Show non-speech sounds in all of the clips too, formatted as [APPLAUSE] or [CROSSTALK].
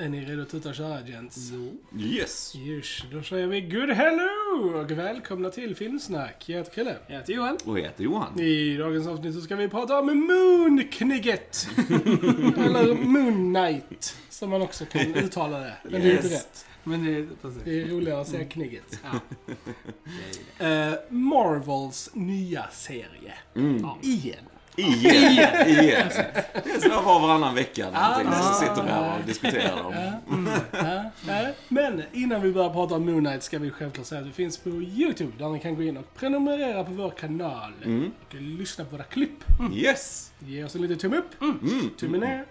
Är ni redo att tuta och köra gents? Yes! Yes, då säger vi good hello och välkomna till Filmsnack. Jag heter Chrille. Jag heter Johan. Och jag heter Johan. I dagens avsnitt så ska vi prata om Moonknigget. [LAUGHS] Eller Moon Knight, som man också kan [LAUGHS] uttala det. Men det är inte Yes. rätt. Men det precis. Det är roligare att säga knigget. Ja. [LAUGHS] Eh, Marvels nya serie. Mm. Ja. Igen. Igen! Igen! Det är så var varannan vecka. Ah. Så sitter vi här och diskuterar dem. Ja. Men innan vi börjar prata om Moon Knight ska vi självklart säga att vi finns på YouTube där ni kan gå in och prenumerera på vår kanal. Och lyssna på våra klipp. Yes! Ge oss en liten tumme upp, Mm. tumme ner,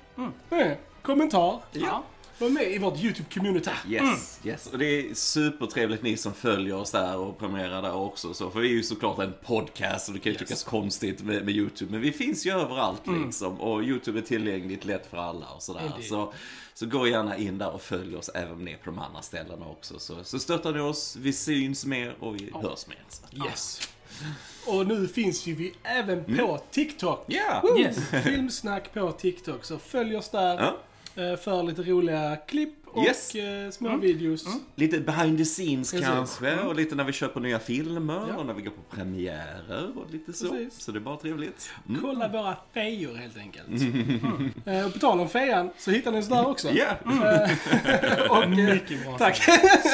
Eh, kommentar. Ja. Var med i vårt YouTube-community. Yes, yes. Och det är supertrevligt ni som följer oss där och prenumererar där också. Så, för vi är ju såklart en podcast och det kan ju Yes. tyckas konstigt med, med YouTube. Men vi finns ju överallt liksom. Och YouTube är tillgängligt lätt för alla och sådär. Indeed. Så, så gå gärna in där och följ oss även är på de andra ställena också. Så, så stöttar ni oss, vi syns mer och vi hörs mer. Så. Yes. Och nu finns ju vi även på TikTok. Ja! Woo! Yes. Filmsnack på TikTok. Så följ oss där Ja. Eh, för lite roliga klipp och Yes. eh, små videos. Lite behind the scenes Precis. kanske och lite när vi köper nya filmer Ja. och när vi går på premiärer och lite så. Precis. Så det är bara trevligt. Mm. Kolla våra fejor helt enkelt. Eh, och på tal om fejan så hittar ni oss där också. Ja, [LAUGHS] och, eh, Mycket bra. tack.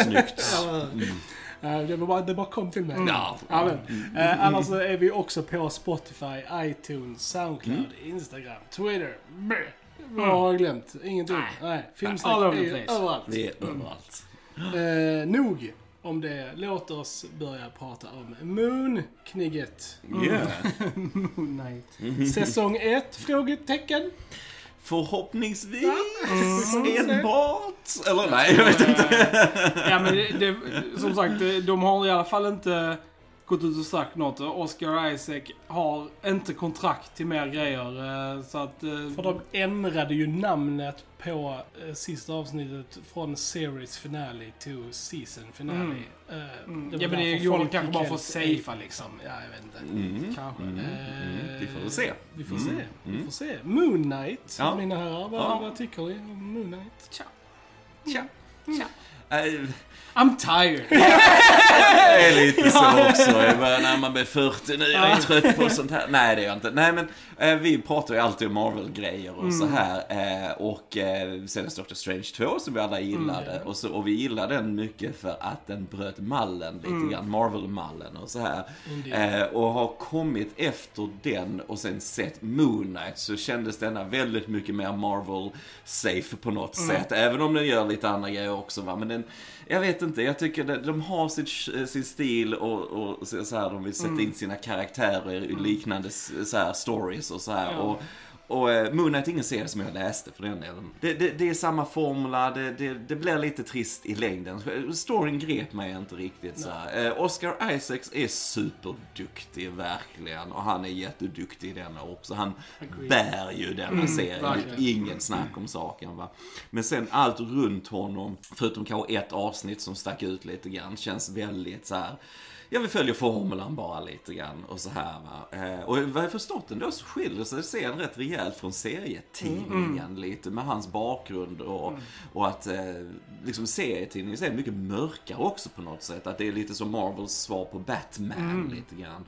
snyggt. [LAUGHS] Eh, det, var bara, det bara kom till mig. Ja. Ja, men. Eh, annars är vi också på Spotify, iTunes, Soundcloud, Instagram, Twitter. Bleh. Vad har jag glömt? Ingenting. Nej. Filmsnack All over är the ju place. överallt. Vi är överallt. Eh, nog om det. Låt oss börja prata om Moonknigget. Yeah. [LAUGHS] Moon Knight. Säsong 1? Frågetecken. Förhoppningsvis enbart. Eller nej, jag vet inte. Ja men det, det, som sagt, det- de har i alla fall inte gått ut och sagt något. Oscar Isaac har inte kontrakt till mer grejer. eh, Så att... eh, För de ändrade ju namnet på eh, sista avsnittet från series finale to season finale. Mm. Mm. Ja, men det ju folk kanske bara för att safea, liksom. Ja, jag vet inte. Mm. Kanske. Mm. Mm. Vi får väl se. Vi får Mm. se. Vi Mm. får se. Moon Knight, Ja. mina herrar. Vad, Ja. vad tycker ni om Moon Knight? Tja. Tja. Tja. I'm tired. [LAUGHS] Det är lite så också. Börjar närma mig 40 nu. Jag är trött på sånt här. Nej, det är jag inte. Nej, men eh, vi pratar ju alltid om Marvel-grejer och så här. Eh, och eh, senast Doctor Strange 2 som vi alla gillade. och, så, och vi gillade den mycket för att den bröt mallen lite grann. Marvel-mallen och så här. Eh, och har kommit efter den och sen sett Moon Knight så kändes denna väldigt mycket mer Marvel-safe på något sätt. Även om den gör lite andra grejer också va. Men den, jag vet inte, jag tycker det, de har sitt, sin stil och, och så här, de vill sätta in sina karaktärer i liknande så här, stories och så här. Och, och eh, Moon Knight är ingen serie som jag läste för den delen. Det, det, det är samma formula, det, det, det blir lite trist i längden. Storyn grep mig inte riktigt så. Eh, Oscar Isaacs är superduktig verkligen och han är jätteduktig i denna också. Han Agreed. bär ju denna serien, det är verkligen. ingen snack om saken va. Men sen allt runt honom, förutom kanske ett avsnitt som stack ut lite grann, känns väldigt så här. Ja, vi följer formulan bara lite grann och så här va. Eh, och vad jag förstått ändå så skiljer sig serien rätt rejält från serietidningen lite med hans bakgrund och, och att eh, liksom serietidningen är mycket mörkare också på något sätt. Att det är lite som Marvels svar på Batman lite grann.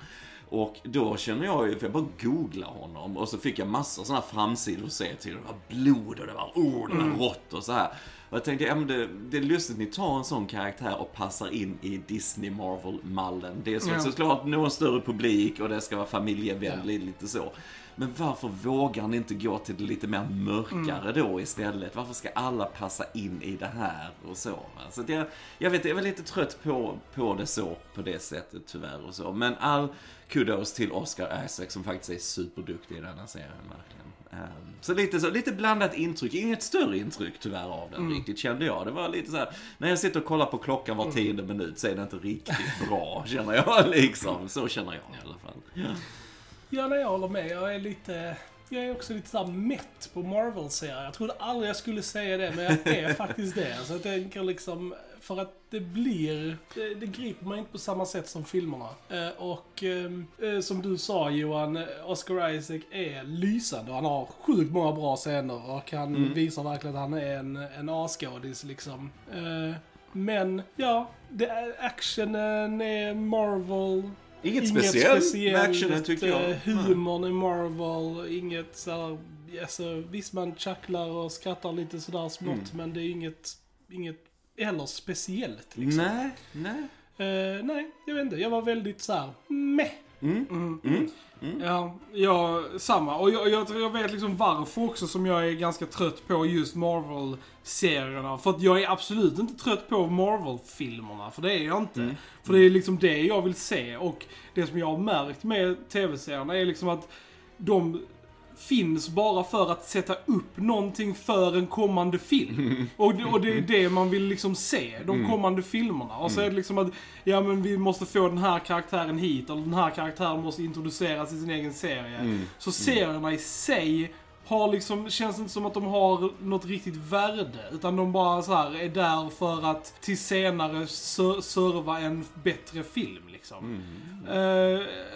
Och då känner jag ju, för jag bara googlar honom och så fick jag massor sådana framsidor att se till. Det var blod och det var oh, det var rått och så här. Och jag tänkte, ja men det, det är lustigt att ni tar en sån karaktär och passar in i Disney Marvel-mallen. Det är så, Ja. såklart nå en större publik och det ska vara familjevänligt, lite så. Men varför vågar ni inte gå till det lite mer mörkare då istället? Varför ska alla passa in i det här och så? va? Så det, jag vet, jag är väl lite trött på, på det så, på det sättet tyvärr och så. Men all kudos till Oscar Isaac som faktiskt är superduktig i denna serien verkligen. Ehm, så lite, så lite blandat intryck, inget större intryck tyvärr av den riktigt kände jag. Det var lite så här, när jag sitter och kollar på klockan var tionde minut så är det inte riktigt bra känner jag [LAUGHS] liksom. Så känner jag i alla fall. Ja. Ja, nej, jag håller med. Jag är lite... jag är också lite såhär mätt på Marvel-serier. Jag trodde aldrig jag skulle säga det, men jag är [LAUGHS] faktiskt det. Så jag tänker liksom, för att det blir, det, det griper mig inte på samma sätt som filmerna. Eh, och eh, eh, som du sa Johan, eh, Oscar Isaac är lysande och han har sjukt många bra scener och han Mm. visar verkligen att han är en, en A-skådis liksom. Eh, men ja, det är, actionen är Marvel. Inget, speciellt med actionen tycker jag. eh, Humorn är Marvel, inget såhär, alltså, visst man chucklar och skrattar lite sådär smått Mm. men det är inget, inget heller speciellt liksom. Nej, nej. Eh, nej, jag vet inte. Jag var väldigt såhär, meh. Mm. Mm. Ja, ja, samma. Och jag, jag, jag vet liksom varför också som jag är ganska trött på just Marvel-serierna. För att jag är absolut inte trött på Marvel-filmerna, för det är jag inte. Mm. För det är liksom det jag vill se. Och det som jag har märkt med tv-serierna är liksom att de finns bara för att sätta upp någonting för en kommande film. [LAUGHS] Och det, och det är det man vill liksom se, de kommande filmerna. Och så är det liksom att, ja men vi måste få den här karaktären hit, eller den här karaktären måste introduceras i sin egen serie. Så serierna i sig har liksom, känns inte som att de har något riktigt värde. Utan de bara så här är där för att till senare ser- serva en bättre film liksom. Eh,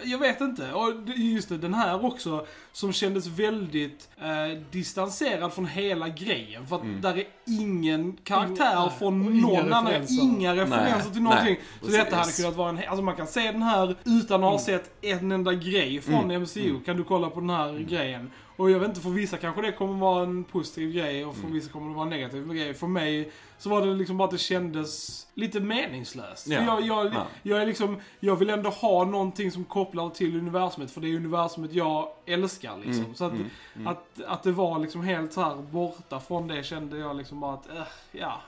jag vet inte. Och just det, den här också, som kändes väldigt eh, distanserad från hela grejen. För att där är ingen karaktär nej, från och inga någon annan, referenser. inga referenser Nej, till någonting. nej, så detta hade kunnat vara en, alltså man kan se den här utan att ha sett en enda grej från Mm. MCU. Kan du kolla på den här grejen. Och jag vet inte, för vissa kanske det kommer vara en positiv grej och för Mm. vissa kommer det vara en negativ grej. För mig så var det liksom bara att det kändes lite meningslöst. Ja. För jag, jag, Ja. jag är liksom, jag vill ändå ha någonting som kopplar till universumet, för det är universumet jag älskar liksom. Mm, Så att, mm, mm. att, att det var liksom helt så här borta från det kände jag liksom bara att, äh, ja.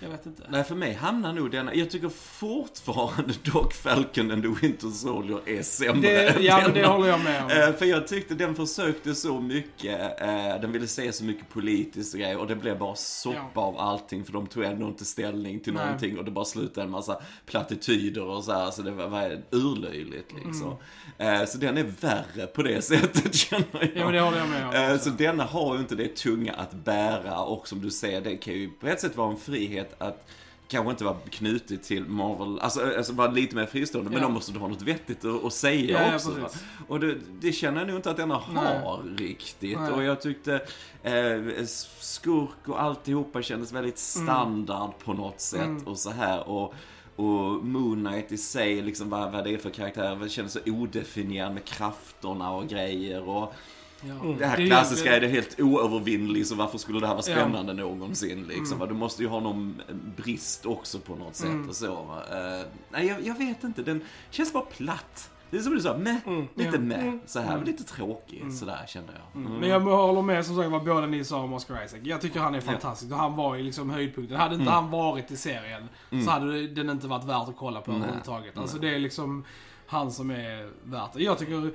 Jag vet inte. Nej, för mig hamnar nog denna... Jag tycker fortfarande [LAUGHS] dock Falcon and the Winter Soldier är sämre Det, än ja, men det denna. håller jag med om. Eh, För jag tyckte den försökte så mycket, eh, den ville säga så mycket politiskt och grejer och det blev bara soppa Ja. av allting för de tog ändå inte ställning till Nej. någonting och det bara slutade en massa plattityder och så här, så det var, var urlöjligt liksom. Mm. Eh, Så den är värre på det [LAUGHS] sättet känner jag. Ja, men det håller jag med om. Så denna har ju inte det tunga att bära och som du säger, det kan ju på ett sätt vara en frihet att kanske inte vara knutet till Marvel, alltså, alltså vara lite mer fristående, men Ja. då måste du ha något vettigt att, att säga Ja, ja, också. va? Och det, det känner jag nog inte att denna Nej. har riktigt. Nej. Och jag tyckte eh, skurk och alltihopa kändes väldigt standard på något sätt Mm. och så här. Och, och Moon Knight i sig, liksom vad, vad det är för karaktär, det kändes så odefinierad med krafterna och grejer. Och, Ja. det här Det är klassiska är det helt oövervinnligt, så varför skulle det här vara Ja. spännande någonsin? Liksom, Mm. Du måste ju ha någon brist också på något sätt Mm. och så. Va? Eh, nej, jag, jag vet inte, den känns bara platt. Det är som du sa, meh, Mm. lite Ja. meh, Mm. så här, Mm. lite tråkig, sådär kände jag. Mm. Men jag håller med som sagt vad båda ni sa om Oscar Isaac. Jag tycker han är fantastisk och han var ju liksom höjdpunkten. Hade inte Mm. han varit i serien så hade den inte varit värd att kolla på överhuvudtaget. Alltså det är liksom han som är värt det. Jag tycker,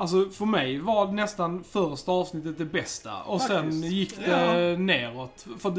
alltså för mig var nästan första avsnittet det bästa och sen Faktiskt. gick det neråt. För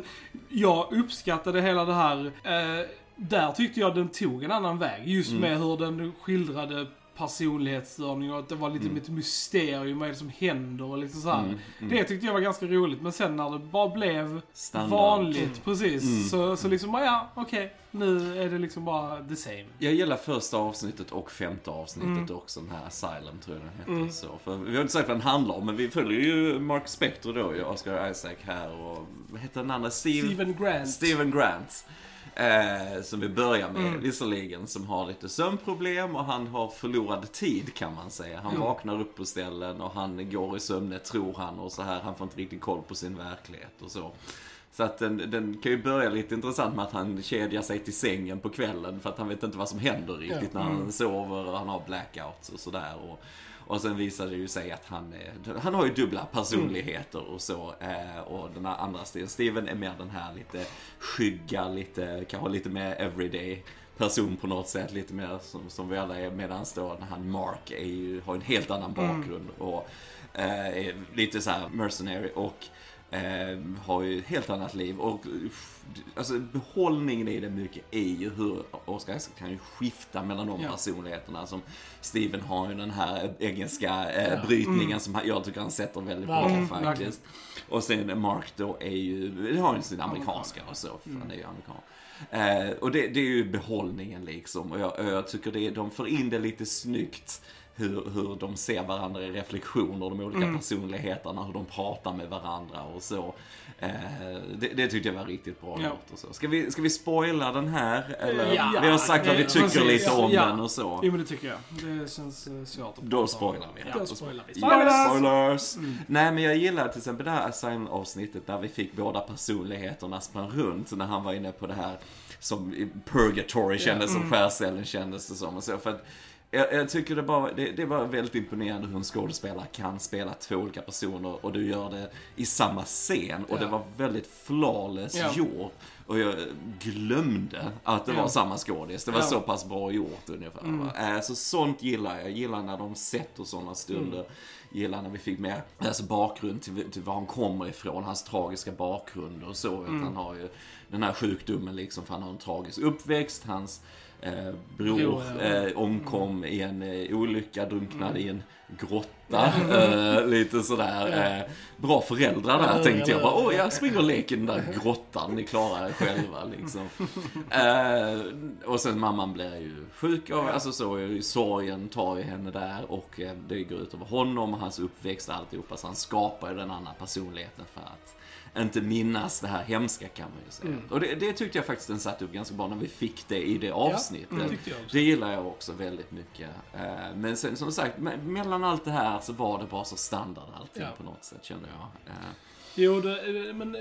jag uppskattade hela det här, eh, där tyckte jag den tog en annan väg. Just Mm. med hur den skildrade personlighetsstörning och att det var lite Mm. ett mysterium vad är det som händer och liksom så här. Mm, mm. Det tyckte jag var ganska roligt, men sen när det bara blev Standard. vanligt, precis, Mm. så, så liksom ja, okej, nu är det liksom bara the same. Jag gillar första avsnittet och femte avsnittet Mm. också, den här Asylum tror jag den heter. Mm. Så, för vi har inte sagt vad den handlar om, men vi följer ju Mark Spector då, Oscar Isaac här och, vad heter den andra? Steve? Steven Grant. Steven Grant. Eh, som vi börjar med Mm. visserligen, som har lite sömnproblem och han har förlorad tid kan man säga. Han Mm. vaknar upp på ställen och han går i sömnet tror han och så här. Han får inte riktigt koll på sin verklighet och så. Så att den, den kan ju börja lite intressant med att han kedjar sig till sängen på kvällen för att han vet inte vad som händer riktigt Ja. när han Mm. sover och han har blackouts och sådär. Och, och sen visar det ju sig att han, är, han har ju dubbla personligheter och så. Eh, och den här andra Steven, Steven är mer den här lite skygga, lite, kanske lite mer everyday person på något sätt. Lite mer som, som vi alla är. Medan då den här Mark är ju, har en helt annan bakgrund. Och eh, är lite så här mercenary. Och eh, har ju ett helt annat liv. Och uff, alltså behållningen i det mycket är ju hur Oscar Isaac kan ju skifta mellan de Ja. personligheterna. Som Steven har ju den här engelska eh, Ja. brytningen som han- jag tycker han sätter väldigt bra Verkligen, faktiskt. Och sen Mark då är ju, har ju sin amerikanska och så, för han är ju amerikan. Eh, och det, det är ju behållningen liksom. Och jag, jag tycker det, de får in det lite snyggt. Hur, hur de ser varandra i reflektioner, de olika personligheterna, hur de pratar med varandra och så. Eh, det, det tyckte jag var riktigt bra Ja. gjort och så. Ska vi, ska vi spoila den här? Eller? Ja, vi har sagt vad vi tycker precis. lite om Ja. den och så. Jo men det tycker jag. Det känns eh, svårt att prata Då spoilar vi. Ja. Då spoilar vi. Spoilers! Spoilers! Nej, men jag gillar till exempel det här Asylum-avsnittet där vi fick båda personligheterna sprang runt när han var inne på det här som Purgatory kändes som skärcellen kändes det som och så. För att jag, jag tycker det bara, det, det var väldigt imponerande hur en skådespelare kan spela två olika personer och du gör det i samma scen och det Ja. var väldigt flawless Ja. gjort. Och jag glömde att det Ja. var samma skådis. Det var så pass bra gjort ungefär. va. Eh, Så sånt gillar jag. Jag gillar när de sätter sådana stunder. Gillar när vi fick med alltså bakgrund till, till var han kommer ifrån, hans tragiska bakgrund och så. Att han har ju den här sjukdomen liksom, för han har en tragisk uppväxt. Hans eh, bror Bror, eh, omkom i en eh, olycka, drunknade i en grotta. Eh, lite sådär. Eh, bra föräldrar där Ja, tänkte jag bara. Åh, jag springer och leker i den där grottan, ni klarar er själva liksom. Eh, och sen mamman blir ju sjuk och alltså så, sorgen tar ju henne där och eh, det går ut över honom och hans uppväxt och alltihopa. Så han skapar ju den andra personligheten för att inte minnas det här hemska kan man ju säga. Och det, det tyckte jag faktiskt den satte upp ganska bra när vi fick det i det avsnittet. jag också. Det gillar jag också väldigt mycket. Eh, Men sen som sagt, me- mellan allt det här så var det bara så standard allting Ja. på något sätt kände jag. Eh, Jo, det, eh, men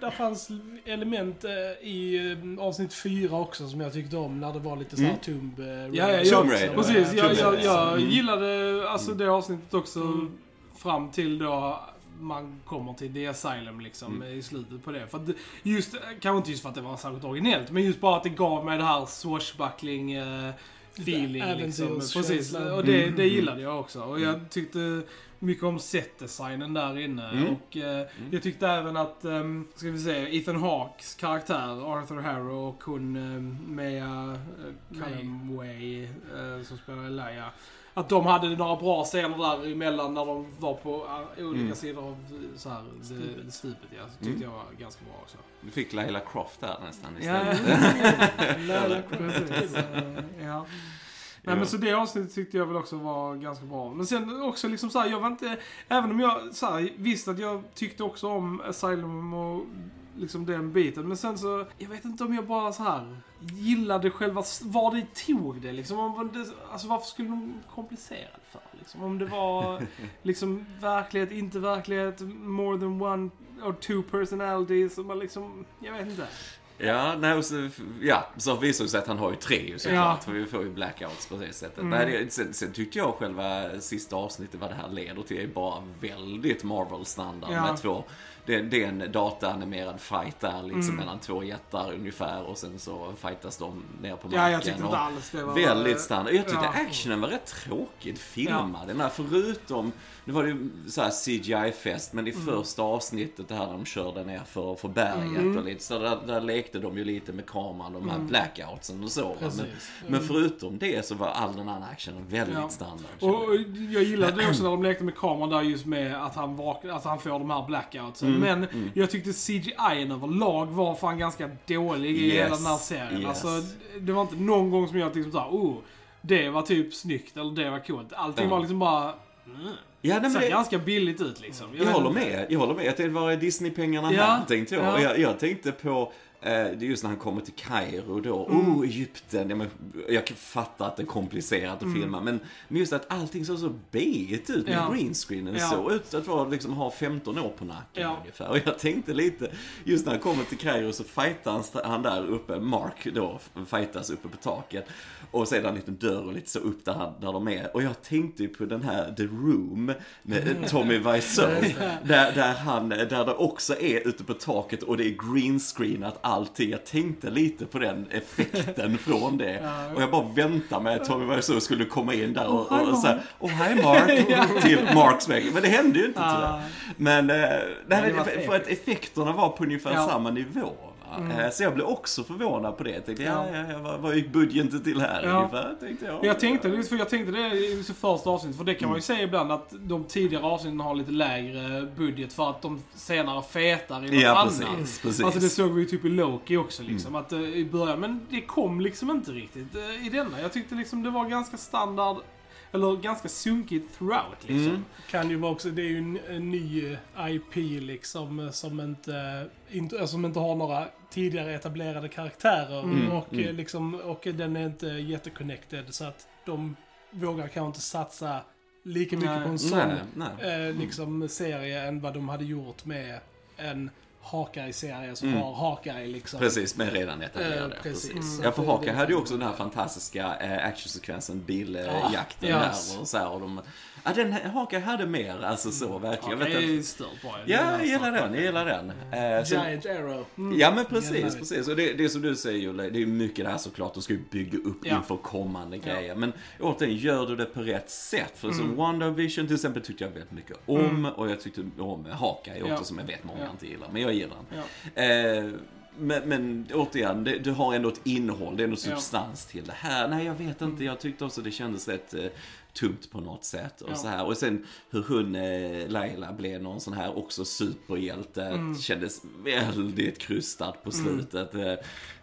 där fanns element i avsnitt fyra också som jag tyckte om när det var lite såhär Mm. Tomb Ja, ja, Raider. ja Tomb Raider. precis. Jag, jag, jag Mm. gillade alltså det avsnittet också Mm. fram till då man kommer till The Asylum liksom Mm. i slutet på det. För att det- just, kanske inte just för att det var särskilt originellt, men just bara att det gav mig det här swashbuckling eh, feeling liksom. Precis. Och det, Mm. det gillade jag också. Och jag tyckte mycket om setdesignen där inne. Mm. Och eh, jag tyckte även att, um, ska vi se, Ethan Hawkes karaktär, Arthur Harrow och hon um, Mea uh, Callumway eh, som spelar Elia. Att de hade några bra scener där emellan när de var på uh, olika Mm. sidor av uh, så här, stupet. stupet ja. Så tyckte Mm. jag var ganska bra också. Du fick Laila Croft där nästan Ja, istället. [LAUGHS] Lara precis. Eh, ja. [LAUGHS] Nej men så det avsnittet tyckte jag väl också var ganska bra. Men sen också liksom såhär, jag var inte... Även om jag så här, visste att jag tyckte också om Asylum och liksom den biten. Men sen så, jag vet inte om jag bara så här gillade själva, var det tog det liksom. Om det, alltså varför skulle de komplicera det för? Liksom? Om det var [LAUGHS] liksom verklighet, inte verklighet, more than one or two personalities. Och man liksom, jag vet inte. Ja, nej, så, ja, så visar det sig att han har ju tre ju såklart. Ja. För vi får ju blackouts på det sättet. Mm. Nej, sen, sen tyckte jag själva sista avsnittet, vad det här leder till, är bara väldigt Marvel-standard Ja. med två. Det, det är en dataanimerad fight där liksom Mm. mellan två jättar ungefär och sen så fightas de ner på marken. Ja, jag tyckte inte alls det var... Väldigt standard. Jag tyckte Ja. actionen var rätt tråkigt filmad. Den här förutom, nu var det ju så här CGI-fest, men i Mm. första avsnittet det här de körde ner för, för berget Mm. och lite så där, där lekte de ju lite med kameran, de här blackoutsen och så. va. Men, Precis. men förutom det så var all den andra actionen väldigt Ja. standard. Och jag. gillade också när de lekte med kameran där just med att han, vak- att han får de här blackoutsen. Mm, Men mm. jag tyckte CGI överlag var fan ganska dålig i Yes, hela den här serien. yes. Alltså, det var inte någon gång som jag liksom såhär, oh, det var typ snyggt eller det var coolt. Allting Ja. var liksom bara, mm, Ja, men såg det, ganska billigt ut liksom. jag vet håller inte. med. Jag håller med. Jag tänkte, var är Disney-pengarna Ja, här? Tänkte jag. ja. Jag. Jag tänkte på det är just när han kommer till Kairo då. Mm. Oh, Egypten. Ja, men, jag kan fatta att det är komplicerat att filma. Men, men just att allting såg så B-igt ut med Mm. Ja. greenscreenen. Ja. Så ut att vara, liksom, ha 15 år på nacken Ja. ungefär. Och jag tänkte lite, just när han kommer till Kairo så fightar han, han där uppe, Mark då, fightas uppe på taket. Och sedan en liten dörr och lite så upp där, han, där de är. Och jag tänkte ju på den här The Room med, med Tommy Wiseau. [LAUGHS] Där, där, han, där det också är ute på taket och det är green screenat allting. Jag tänkte lite på den effekten [LAUGHS] från det. Och jag bara väntade mig att Tommy Wiseau skulle komma in där och, och, och säga Oh hi Mark [LAUGHS] till Marks väg. Men det hände ju inte tyvärr. Men, eh, nej, det för, för att effekterna var på ungefär samma nivå. Va? Eh, Så jag blev också förvånad på det. Jag tänkte, ja, ja, ja, vad, gick budgeten till här Ja. ungefär? Tänkte jag. Jag tänkte, det, för jag tänkte det i första avsnittet, för det kan man ju säga ibland att de tidigare avsnitten har lite lägre budget för att de senare fetar i något Ja, annat. precis, precis. Alltså det såg vi ju typ i Loki också liksom, att eh, i början, men det kom liksom inte riktigt eh, i denna. Jag tyckte liksom det var ganska standard, eller ganska sunkigt throughout liksom. Mm. Kan ju vara också, det är ju en, en ny eh, IP liksom eh, som inte, inte, alltså, som inte har några tidigare etablerade karaktärer. Mm, och, mm. eh, Liksom, och den är inte jätteconnected så att de vågar kanske inte satsa lika mycket Nej. på en sån Nej, nej. eh, liksom, serie än vad de hade gjort med en Hawkeye-serie som Mm. har Hawkeye liksom. Precis, men redan etablerade. Eh, precis. precis. Mm. Ja, för Hawkeye hade ju också den här fantastiska eh, actionsekvensen, biljakten Ja, där yes. och så här. Och de, ja, den Hawkeye hade mer, alltså så verkligen. Jag vet det inte- är stört bra. Ja, jag gillar den, jag gillar den. Eh, sen- Giant Arrow. Mm. Ja men precis, precis. Och det, det är som du säger Julle, det är mycket det här såklart, de ska ju bygga upp Ja. inför kommande Ja. grejer. Men återigen, gör du det på rätt sätt? För Mm. som WandaVision till exempel tyckte jag väldigt mycket om, och jag tyckte om Hawkeye också Ja. som jag vet många Ja. inte gillar, men jag gillar den. Ja. Eh, men, men återigen, det, du har ändå ett innehåll, det är ändå Ja. substans till det här. Nej, jag vet inte, jag tyckte också det kändes rätt eh, tungt på något sätt. Och, Ja. så här. och sen hur hon, eh, Laila, blev någon sån här också superhjälte. Mm. Kändes väldigt krystat på slutet. Eh,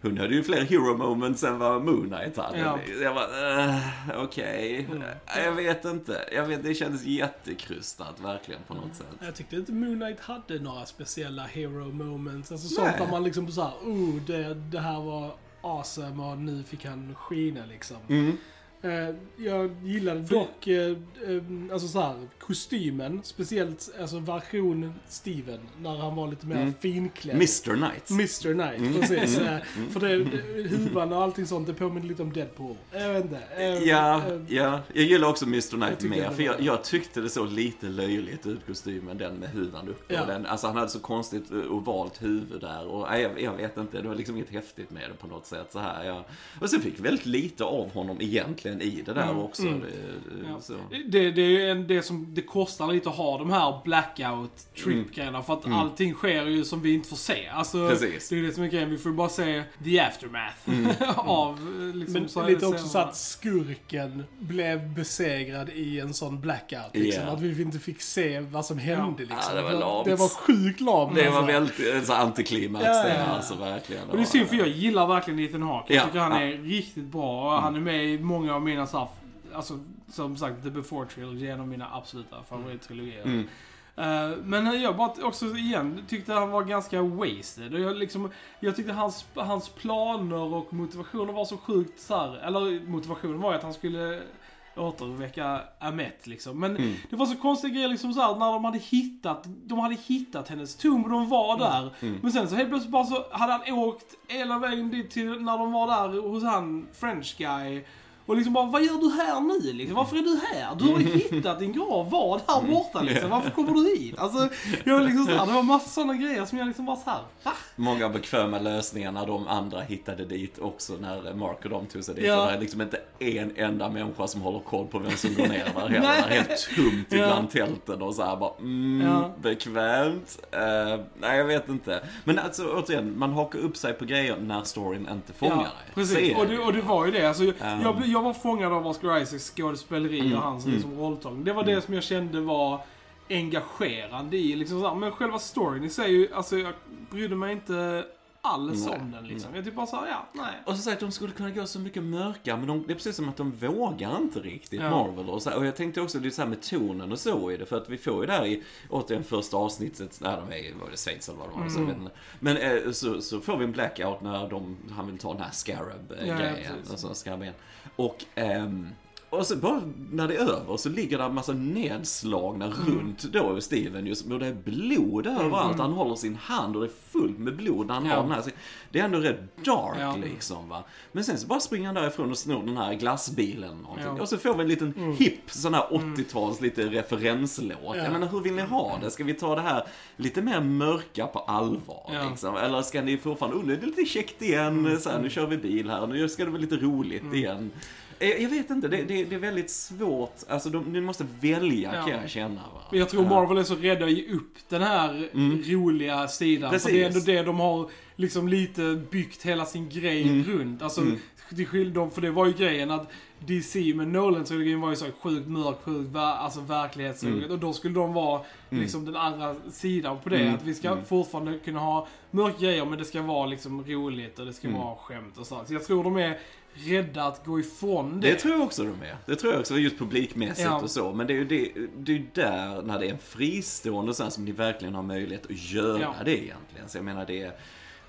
Hon hade ju fler hero moments än vad Moon Knight hade. Ja. Jag bara, uh, okej. Mm. Eh, Jag vet inte. Jag vet, det kändes jättekrystat, verkligen på något sätt. Jag tyckte inte Moon Knight hade några speciella hero moments. Alltså sånt där man liksom såhär, oh det, det här var awesome och nu fick han skina liksom. Mm. Eh, jag gillade dock, eh, eh, alltså såhär, kostymen. Speciellt, alltså version Steven. När han var lite mer Mm. finklädd. Mr Knight. Mr Knight, precis. Eh, För det, huvan och allting sånt, det påminner lite om Deadpool. Jag vet inte. Ja, ja, jag gillar också Mr Jag Knight mer. För jag, jag tyckte det såg lite löjligt ut, kostymen, den med huvan uppe. Ja. Den, alltså han hade så konstigt ovalt huvud där. Och jag, jag vet inte, det var liksom inget häftigt med det på något sätt. Så här, ja. Och sen fick väldigt lite av honom egentligen i det där Mm, också. mm. Det, det, Ja. så. Det, det är ju en, det som det kostar lite att ha de här blackout trip grejerna för att Mm. allting sker ju som vi inte får se. Alltså, Precis. Det är ju det som är grejen, vi får ju bara se the aftermath [LAUGHS] av eh, liksom, Men så- lite också så scenerna. att skurken blev besegrad i en sån blackout. Liksom. Ja. Att vi inte fick se vad som hände. Liksom. Ja, det var lamt. det var sjukt lamt. Det var alltså. väldigt eh, så antiklimax Ja, det, ja, ja. alltså verkligen. Och det är synd för jag gillar verkligen Ethan Hawke. Jag Ja, tycker han ja. är riktigt bra. Han är med i många av mina så här, alltså som sagt, The Before Trilogy är en av mina absoluta favorittrilogier. Mm. Eh, men jag bara också igen tyckte han var ganska wasted. Och jag, liksom, jag tyckte hans, hans planer och motivationer var så sjukt så här, Eller motivationen var ju att han skulle återuppväcka Amet liksom. Men Mm. det var så konstiga grejer liksom så här, när de hade hittat, de hade hittat hennes tom och de var där. Mm. Men sen så helt plötsligt bara så hade han åkt hela vägen dit till när de var där hos han French guy. Och liksom bara, vad gör du här nu liksom? Varför är du här? Du har ju [LAUGHS] hittat din grav, var här borta liksom. Varför kommer du hit? Alltså, jag liksom så här, det var massa sådana grejer som jag liksom bara så här, va? Många bekväma lösningar när de andra hittade dit också när Mark och de tog sig dit. Ja. Och det är liksom inte en enda människa som håller koll på vem som går ner där heller. Det är helt tomt Ja. ibland tälten och så här bara mm, Ja. bekvämt. Eh, nej, jag vet inte. Men alltså återigen, man hakar upp sig på grejer när storyn inte fångar dig. Så precis. Och det, och det var ju det. Alltså, Um. jag, jag var fångad av Oscar Isaacs skådespeleri Mm, och hans mm. liksom, rolltagning. Det var det som jag kände var engagerande i. Liksom, så här. Men själva storyn i sig, alltså jag brydde mig inte alls Nej, om den. Liksom. Jag typ bara såhär, ja, nej. Och så sagt, de skulle kunna gå så mycket mörkare, men de, det är precis som att de vågar inte riktigt, Ja. Marvel. Och, så, här, och jag tänkte också, det är så här med tonen och så i det, för att vi får ju där i, återigen första avsnittet, när de är var det Schweiz eller vad det var, så vet inte. Men eh, så, så får vi en blackout när de, han vill ta den här Ja, Scarab-grejen, ja, precis. alltså skarab-grejen. Och ehm, Och så bara när det är över så ligger det en massa nedslagna runt då Steven just, och det är blod överallt. Han håller sin hand och det är fullt med blod när han Ja. har den här. Det är ändå rätt dark Ja. liksom va. Men sen så bara springer han därifrån och snor den här glassbilen någonting. Ja. Och så får vi en liten hipp sån här 80-tals lite referenslåt. Ja. Jag menar hur vill ni ha det? Ska vi ta det här lite mer mörka på allvar Ja. liksom? Eller ska ni fortfarande, oh nu är det lite käckt igen, så här, nu kör vi bil här, nu ska det vara lite roligt igen. Eh, Jag vet inte, det, det, det är väldigt svårt. Alltså, de, ni måste välja Ja. kan jag känna. Va? Men jag tror Marvel är så rädda att ge upp den här roliga sidan. Precis. För det är ändå det de har liksom lite byggt hela sin grej runt. Alltså, till skillnad, för det var ju grejen att DC med Nolan trilogin var ju så sjukt mörk, sjukt alltså verklighetstroget. Och då skulle de vara liksom den andra sidan på det. Mm. Att vi ska fortfarande kunna ha mörka grejer men det ska vara liksom roligt och det ska vara skämt och sånt. Så jag tror de är rädda att gå ifrån det. Det tror jag också de är. Det tror jag också, just publikmässigt Ja. och så. Men det är ju det, det är där, när det är en fristående sån här, som ni verkligen har möjlighet att göra Ja. det egentligen. Så jag menar det är,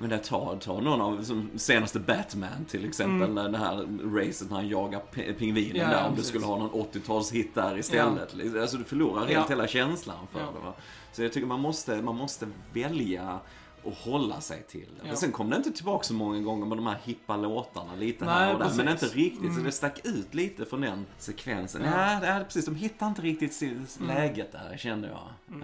men det tar, tar någon av, som senaste Batman till exempel, när det här racet när han jagar pingvinen Mm. Ja, där, ja, om du skulle ha någon 80-talshit där istället. Liksom. Alltså du förlorar helt Ja. hela känslan för Ja. det va. Så jag tycker man måste, man måste välja och hålla sig till. Ja. Men sen kom det inte tillbaka så många gånger med de här hippa låtarna lite Nej, här och där. Men inte riktigt, Mm. så det stack ut lite från den sekvensen. Ja. Ja, det är precis. De hittar inte riktigt si- läget där, kände jag. Mm.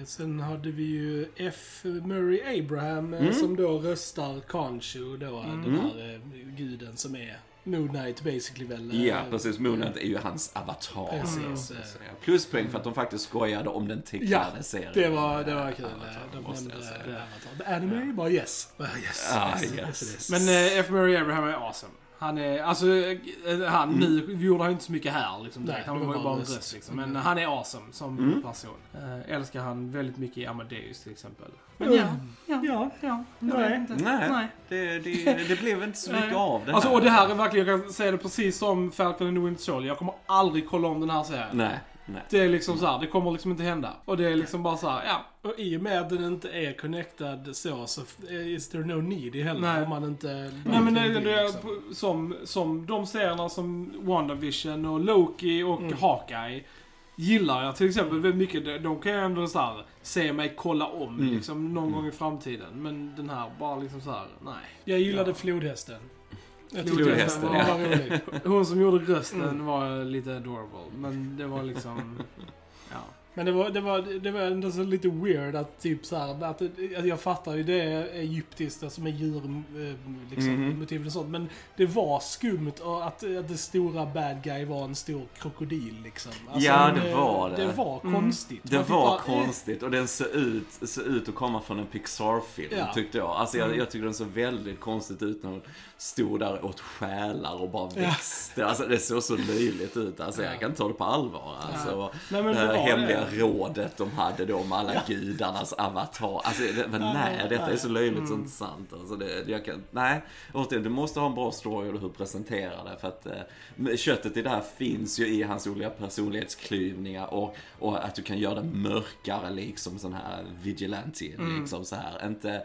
Eh, sen hade vi ju F. Murray Abraham eh, Mm. som då röstar Khonshu då, den här eh, guden som är Moon Knight basically väl. eh, ja, precis. Moonet är ju hans avatar. Precis, eh. Pluspoäng för att de faktiskt skojade om den tecknade Ja, serien. Det var, det var kul. Avatar, De nämnde Avatar. The anime? Bara yes. Bara yes. Ah, yes, yes. yes. Men eh, F. Murray Abraham är awesome. Han är, alltså, eh, han, nu gjorde han inte så mycket här liksom direkt. Nej, Han var var ju bara en röst liksom. Men han är awesome som Mm. person. Eh, älskar han väldigt mycket i Amadeus till exempel. Men Mm. ja, ja, Ja. ja. Nej. Nej, Nej. Det, det, det blev inte så mycket av det Alltså, här. och det här är verkligen, jag kan säga det precis som Falcon and the Winter Soldier. Jag kommer aldrig kolla om den här serien. Nej, nej. Det är liksom så här, det kommer liksom inte hända. Och det är liksom bara så här, ja. Och i och med att den inte är connectad så, så is there no need i heller. Nej. Om man inte... Nej men det, det är liksom. som, som de serierna som WandaVision och Loki och Mm. Hawkeye gillar jag till exempel väldigt mycket. De- De kan jag ändå så här, se mig kolla om Mm. liksom någon gång i framtiden. Men den här bara liksom så här, nej. Jag gillade Ja. flodhästen. Flodhästen, ja. Hon som gjorde rösten Mm. var lite adorable. Men det var liksom. Men det var, det var, det var ändå så lite weird att typ så här, att, att jag fattar ju det är egyptiskt, alltså med djur, eh, liksom, Mhm. motiv och sånt. Men det var skumt att, att det stora bad guy var en stor krokodil liksom. Ja, det var det. Det var Mm. konstigt. Det var bara, eh, konstigt och den ser ut, ser ut att komma från en Pixar-film Ja. tyckte jag. Alltså jag, Mm. jag tycker den såg väldigt konstigt ut när hon stod där åt själar och bara Ja. växte. Alltså det såg så löjligt ut. Alltså jag Ja. kan inte ta det på allvar. Alltså, Nej men det det här var hemliga det. Rådet de hade då med alla gudarnas avatar. Alltså det, men nej, detta är så löjligt så Mm. inte sant. Alltså det, jag kan, nej, återigen, du måste ha en bra story och hur du presenterar det. För att eh, köttet i det här finns ju i hans olika personlighetsklyvningar och, och att du kan göra det mörkare liksom sån här vigilante Mm. liksom så här. Inte,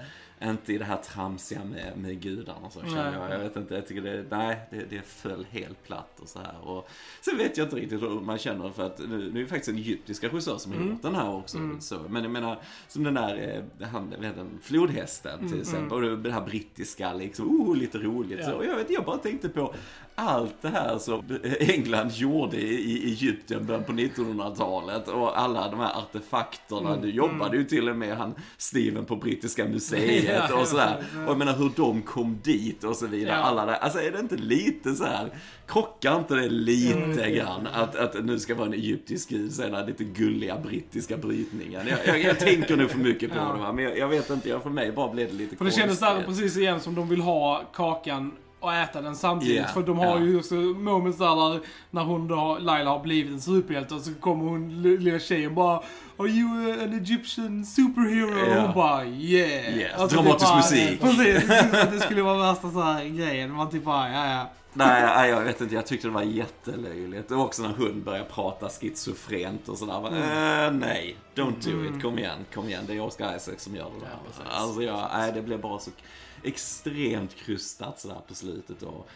inte i det här tramsiga med, med gudarna så känner jag. Jag vet inte, jag tycker det, nej, det, det föll helt platt och så här. Och sen vet jag inte riktigt hur man känner för att nu, nu är det faktiskt en egyptisk regissör som har Mm. gjort den här också. Mm. Så, men jag menar, som den där, eh, han, vet inte, flodhästen till Mm, exempel. Och det här brittiska liksom, oh, lite roligt. Ja. Så, och jag vet, jag bara tänkte på allt det här som [LAUGHS] England gjorde i, i Egypten början på 1900-talet och alla de här artefakterna. Mm, Du jobbade ju till och med han Steven på Brittiska museet [LAUGHS] Ja, och sådär. Och jag menar hur de kom dit och så vidare. Alla där. Alltså är det inte lite så här krockar inte det lite Mm. grann? Att, att nu ska vara en egyptisk gud, sen den här lite gulliga brittiska brytningen. Jag, jag, jag tänker nu för mycket på det va, men jag, jag vet inte, jag, för mig bara blev det lite För det kändes konstigt. precis igen som de vill ha kakan och äta den samtidigt. Ja, För de har ja. ju också moments där, där när hon då, Laila har blivit en superhjälte och så kommer hon, li- lilla tjejen bara Are you an Egyptian superhero? Ja. Och hon bara yeah. Yes, Alltså, dramatisk det bara- musik. [LAUGHS] Precis, det skulle vara värsta så här grejen. Man typ bara, ja ja. Nej, jag vet inte. Jag tyckte det var jättelöjligt. Och också när hund börjar prata schizofrent och sådär. Mm. Äh, nej, don't do Mm. it. Kom igen, kom igen. Det är Oscar Isaac som gör det Ja, där. precis. alltså, jag, nej, det blev bara så extremt krystat sådär på slutet. Och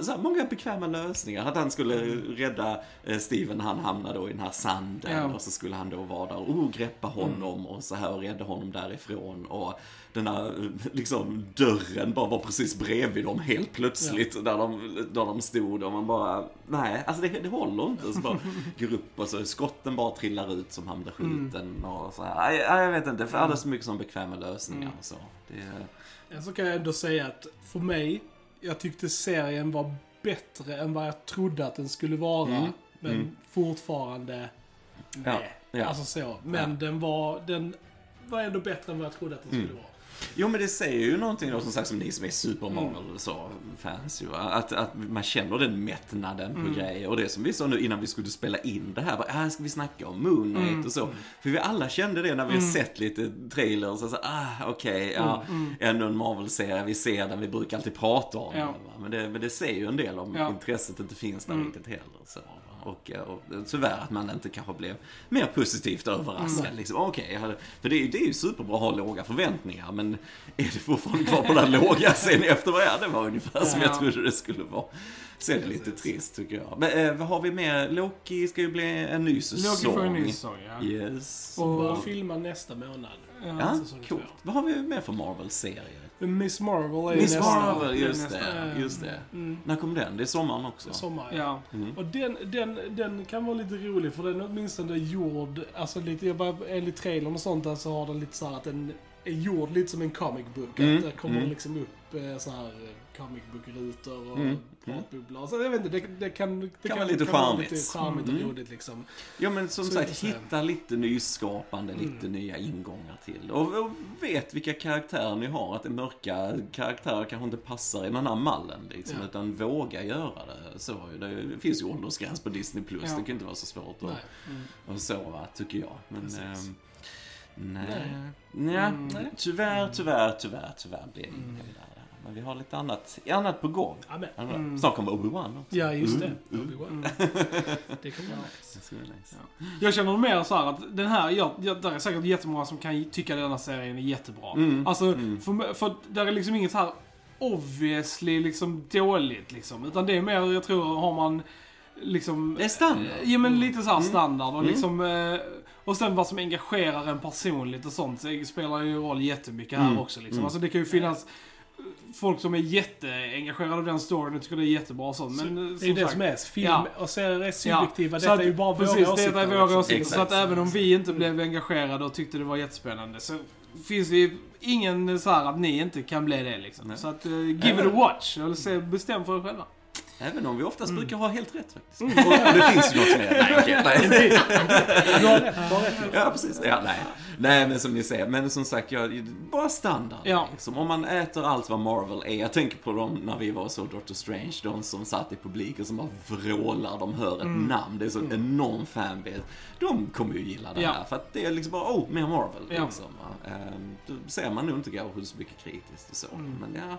så här, många bekväma lösningar. Att han skulle rädda eh, Steven, han hamnade då i den här sanden Ja. och så skulle han då vara där och oh, greppa honom och så här och rädda honom därifrån. Och den här eh, liksom dörren bara var precis bredvid dem helt plötsligt där, de, där de stod och man bara, nej, alltså det, det håller inte. Så bara [LAUGHS] går upp och så skotten bara trillar ut som han blir skjuten och så här. Nej, jag vet inte, för alldeles för mycket som bekväma lösningar och så. Det, Ja, Så kan jag ändå säga att för mig, jag tyckte serien var bättre än vad jag trodde att den skulle vara. Mm. Men Mm. fortfarande, Ja, nej. ja. Alltså så. Men Ja. den var, den var ändå bättre än vad jag trodde att den Mm. skulle vara. Jo men det säger ju någonting då som sagt som ni som är Super Marvel så fans ju. Att, att man känner den mättnaden på grejer. Och det som vi sa nu innan vi skulle spela in det här. Bara, ah, ska vi snacka om Moon Knight och så. För vi alla kände det när vi har sett lite trailers. Och så, ah okej, ja. Ännu en Marvel-serie, vi ser den, vi brukar alltid prata om Ja. den. Men det, men det säger ju en del om Ja. intresset inte finns där riktigt heller. Så. Och, eh, och tyvärr att man inte kanske blev mer positivt överraskad. Liksom. Okej, jag hade- för det är, ju- det är ju superbra att ha låga förväntningar, men är det fortfarande kvar på den låga sen efter vad det var ungefär som jag Ja. trodde det skulle vara. Så är det lite trist tycker jag. Men eh, vad har vi mer? Loki ska ju bli en ny säsong. Loki får en ny säsong, ja. Yes. Och- Börjar filma nästa månad. Ja, coolt. Vad har vi mer för Marvel-serier? Miss Marvel är Miss nästa. Marvel, just nästa. det. Just det. Mm. När kom den? Det är sommaren också. Sommar. Ja. Mm. Och den, den, den kan vara lite rolig för den är åtminstone gjord, alltså lite, jag bara, enligt trailern och sånt där så har den lite så här att den är gjord lite som en comic book. Mm, Att det kommer mm. liksom upp eh, så här eh, comic book-rutor och Mm, pratbubblor. Så jag vet inte, det, det kan, det Kan vara lite vara charmigt. lite charmigt Mm. och roligt liksom. Ja men som Så sagt, hitta lite nyskapande, lite nya ingångar till. Och, och vet vilka karaktärer ni har. Att det mörka karaktärer kanske inte passar i den här mallen liksom. Ja. Utan våga göra det. Så, det finns ju åldersgräns på Disney+. Plus Ja. Det kan inte vara så svårt att och så va, tycker jag. Men, ehm, nej. Nej. Nej. Mm. Tyvärr, tyvärr, tyvärr, tyvärr blir det inget där. Men vi har lite annat, annat på gång. Ja, men, Mm. Snart kommer Obi-Wan också. ja just det. Mm. Obi-Wan. [LAUGHS] Det kan vara nice. Jag känner mer så här att den här, jag, jag, där är säkert jättemånga som kan tycka den här serien är jättebra. Mm. Alltså, Mm. för, för där är liksom inget här obviously liksom dåligt liksom. Utan det är mer, jag tror, har man liksom... Det är standard. Ja men lite så här Mm. standard och Mm. liksom... eh, Och sen vad som engagerar en personligt och sånt så spelar ju roll jättemycket här Mm. också liksom. Mm. Alltså det kan ju finnas folk som är jätteengagerade av den storyn och tycker det är jättebra och sånt. Men eh, Det är ju det som är film Ja. och serier är subjektiva. så Detta att- är ju bara precis, våra åsikter. detta är våra åsikter. Så att även om vi inte blev engagerade och tyckte det var jättespännande så finns det ju ingen så här att ni inte kan bli det liksom. Nej. Så att, uh, give it a watch. Eller se, bestäm för er själva. Även om vi oftast Mm. brukar ha helt rätt faktiskt. Och, och det finns ju något mer. Nej, okej. nej. Du har rätt, [LAUGHS] du har rätt. Ja, precis. Ja, nej. nej, men som ni säger. Men som sagt, ja, bara standard. Ja. Liksom. Om man äter allt vad Marvel är. Jag tänker på dem när vi var så Doctor Strange. De som satt i publiken som bara vrålar. De hör ett Mm. namn. Det är så en enorm fanbase. De kommer ju gilla det Ja. här. För att det är liksom bara, oh, mer Marvel. Ja. Liksom. Ehm, Då ser man nog inte kanske så mycket kritiskt och så. Mm. Men ja.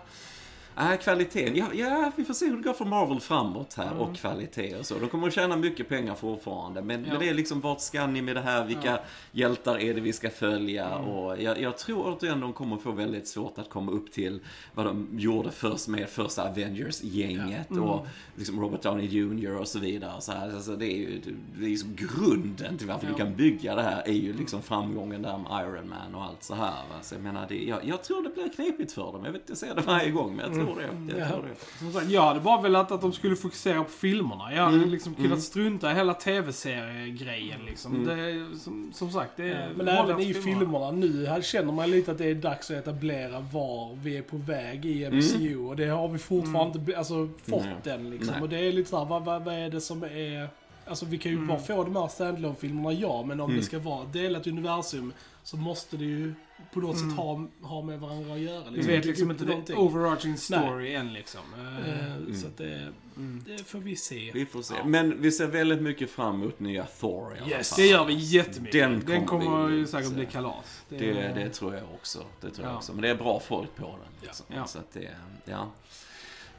Äh, kvaliteten, ja, ja, vi får se hur det går för Marvel framåt här och kvalitet och så. De kommer att tjäna mycket pengar fortfarande. Men, Ja. men det är liksom, vart ska ni med det här? Vilka Ja. hjältar är det vi ska följa? Och jag, jag tror återigen de kommer få väldigt svårt att komma upp till vad de gjorde först med första Avengers-gänget och liksom Robert Downey Jr och så vidare. Så här. Alltså, det är ju det är liksom grunden till varför Ja. du kan bygga det här är ju liksom framgången där med Iron Man och allt så här. Va? Så jag menar, det, jag, jag tror det blir knepigt för dem. Jag vet inte, jag säger det varje gång, men jag tror det. Jag Ja. tror det. Som sagt, jag hade bara velat att de skulle fokusera på filmerna. Jag hade Mm. liksom kunnat strunta i hela tv-seriegrejen liksom. Mm. Det, som, som sagt, det är... Men hålla även i filmerna nu här känner man lite att det är dags att etablera var vi är på väg i MCU. Och det har vi fortfarande inte alltså, fått Nej. än liksom. Nej. Och det är lite såhär, vad, vad, vad är det som är... Alltså vi kan ju Mm. bara få de här standalone-filmerna, ja. Men om Mm. det ska vara delat universum så måste det ju på något Mm. sätt ha, ha med varandra att göra. Vi vet Det liksom är inte någonting. det overarching story än liksom. Eh, Eh, Mm. Så att det, mm. det får vi se. Vi får se. Ja. Men vi ser väldigt mycket fram emot nya Thor i alla Yes. fall. Det gör vi jättemycket. Den Den kommer ju säkert bli kalas. Det, det tror jag också. Det tror jag Ja. också. Men det är bra folk på den. Ja. Liksom. Ja. Så att det, ja.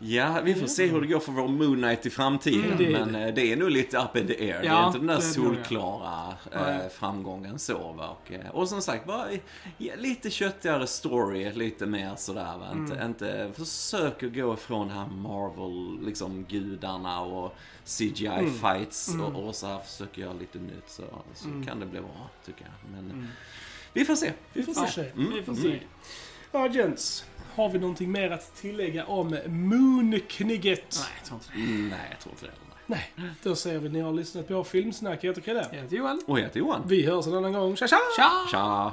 Ja, vi får se hur det går för vår Moon Knight i framtiden. Mm, det men eh, det är nog lite up in the air. det Ja, är inte den där det solklara eh, framgången så va. Och, eh, och som sagt, bara ja, lite köttigare story, lite mer sådär va. Inte, Mm. inte, försök att gå ifrån det här Marvel, liksom gudarna och CGI Mm. fights och, och så här försöker göra lite nytt så, så Mm. kan det bli bra tycker jag. Men vi får se. Vi får se. Mm. Vi får se. Ja, gents. Har vi någonting mer att tillägga om Moonknigget? Nej, jag tror inte det. Mm, nej, jag tror inte det. Nej. Då säger vi att ni har lyssnat på Filmsnack. Jag heter Chrille. Jag heter Johan. Och jag heter Johan. Vi hörs en annan gång. Tja tja! Tja! Tja!